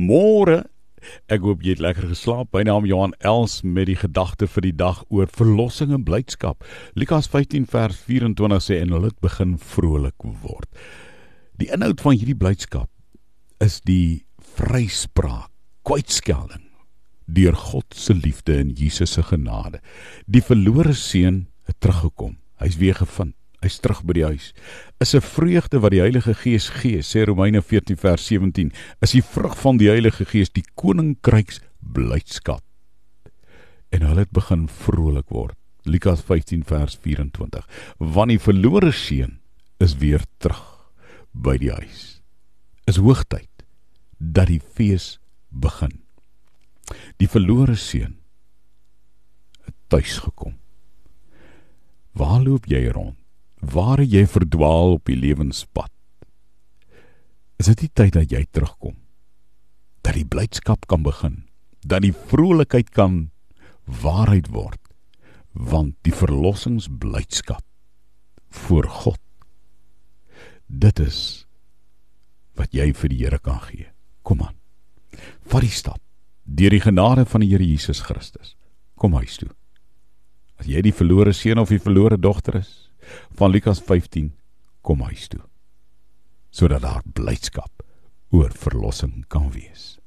Môre. Ek hoop jy het lekker geslaap. My naam is Johan Els met die gedagte vir die dag oor verlossing en blydskap. Lukas 15 vers 24 sê en hulle het begin vrolik word. Die inhoud van hierdie blydskap is die vryspraak, kwytskelding deur God se liefde en Jesus se genade. Die verlore seun het teruggekom. Hy's weer gevind. Hy's terug by die huis. Is 'n vreugde wat die Heilige Gees gee, sê Romeine 14 vers 17. Is die vrug van die Heilige Gees die koninkryks blydskap. En hulle het begin vrolik word. Lukas 15 vers 24. Want die verlore seun is weer terug by die huis. Is hoogtyd dat die fees begin. Die verlore seun het tuis gekom. Waar loop jy rond? Waar jy verdwaal op die lewenspad? Is dit die tyd dat jy terugkom? Dat die blydskap kan begin, dat die vrolikheid kan waarheid word, want die verlossingsblydskap voor God. Dit is wat jy vir die Here kan gee. Kom aan. Vat die stap deur die genade van die Here Jesus Christus. Kom huis toe. As jy die verlore seun of die verlore dogter is van Lukas 15, kom huis toe. Sodat daar blydskap oor verlossing kan wees.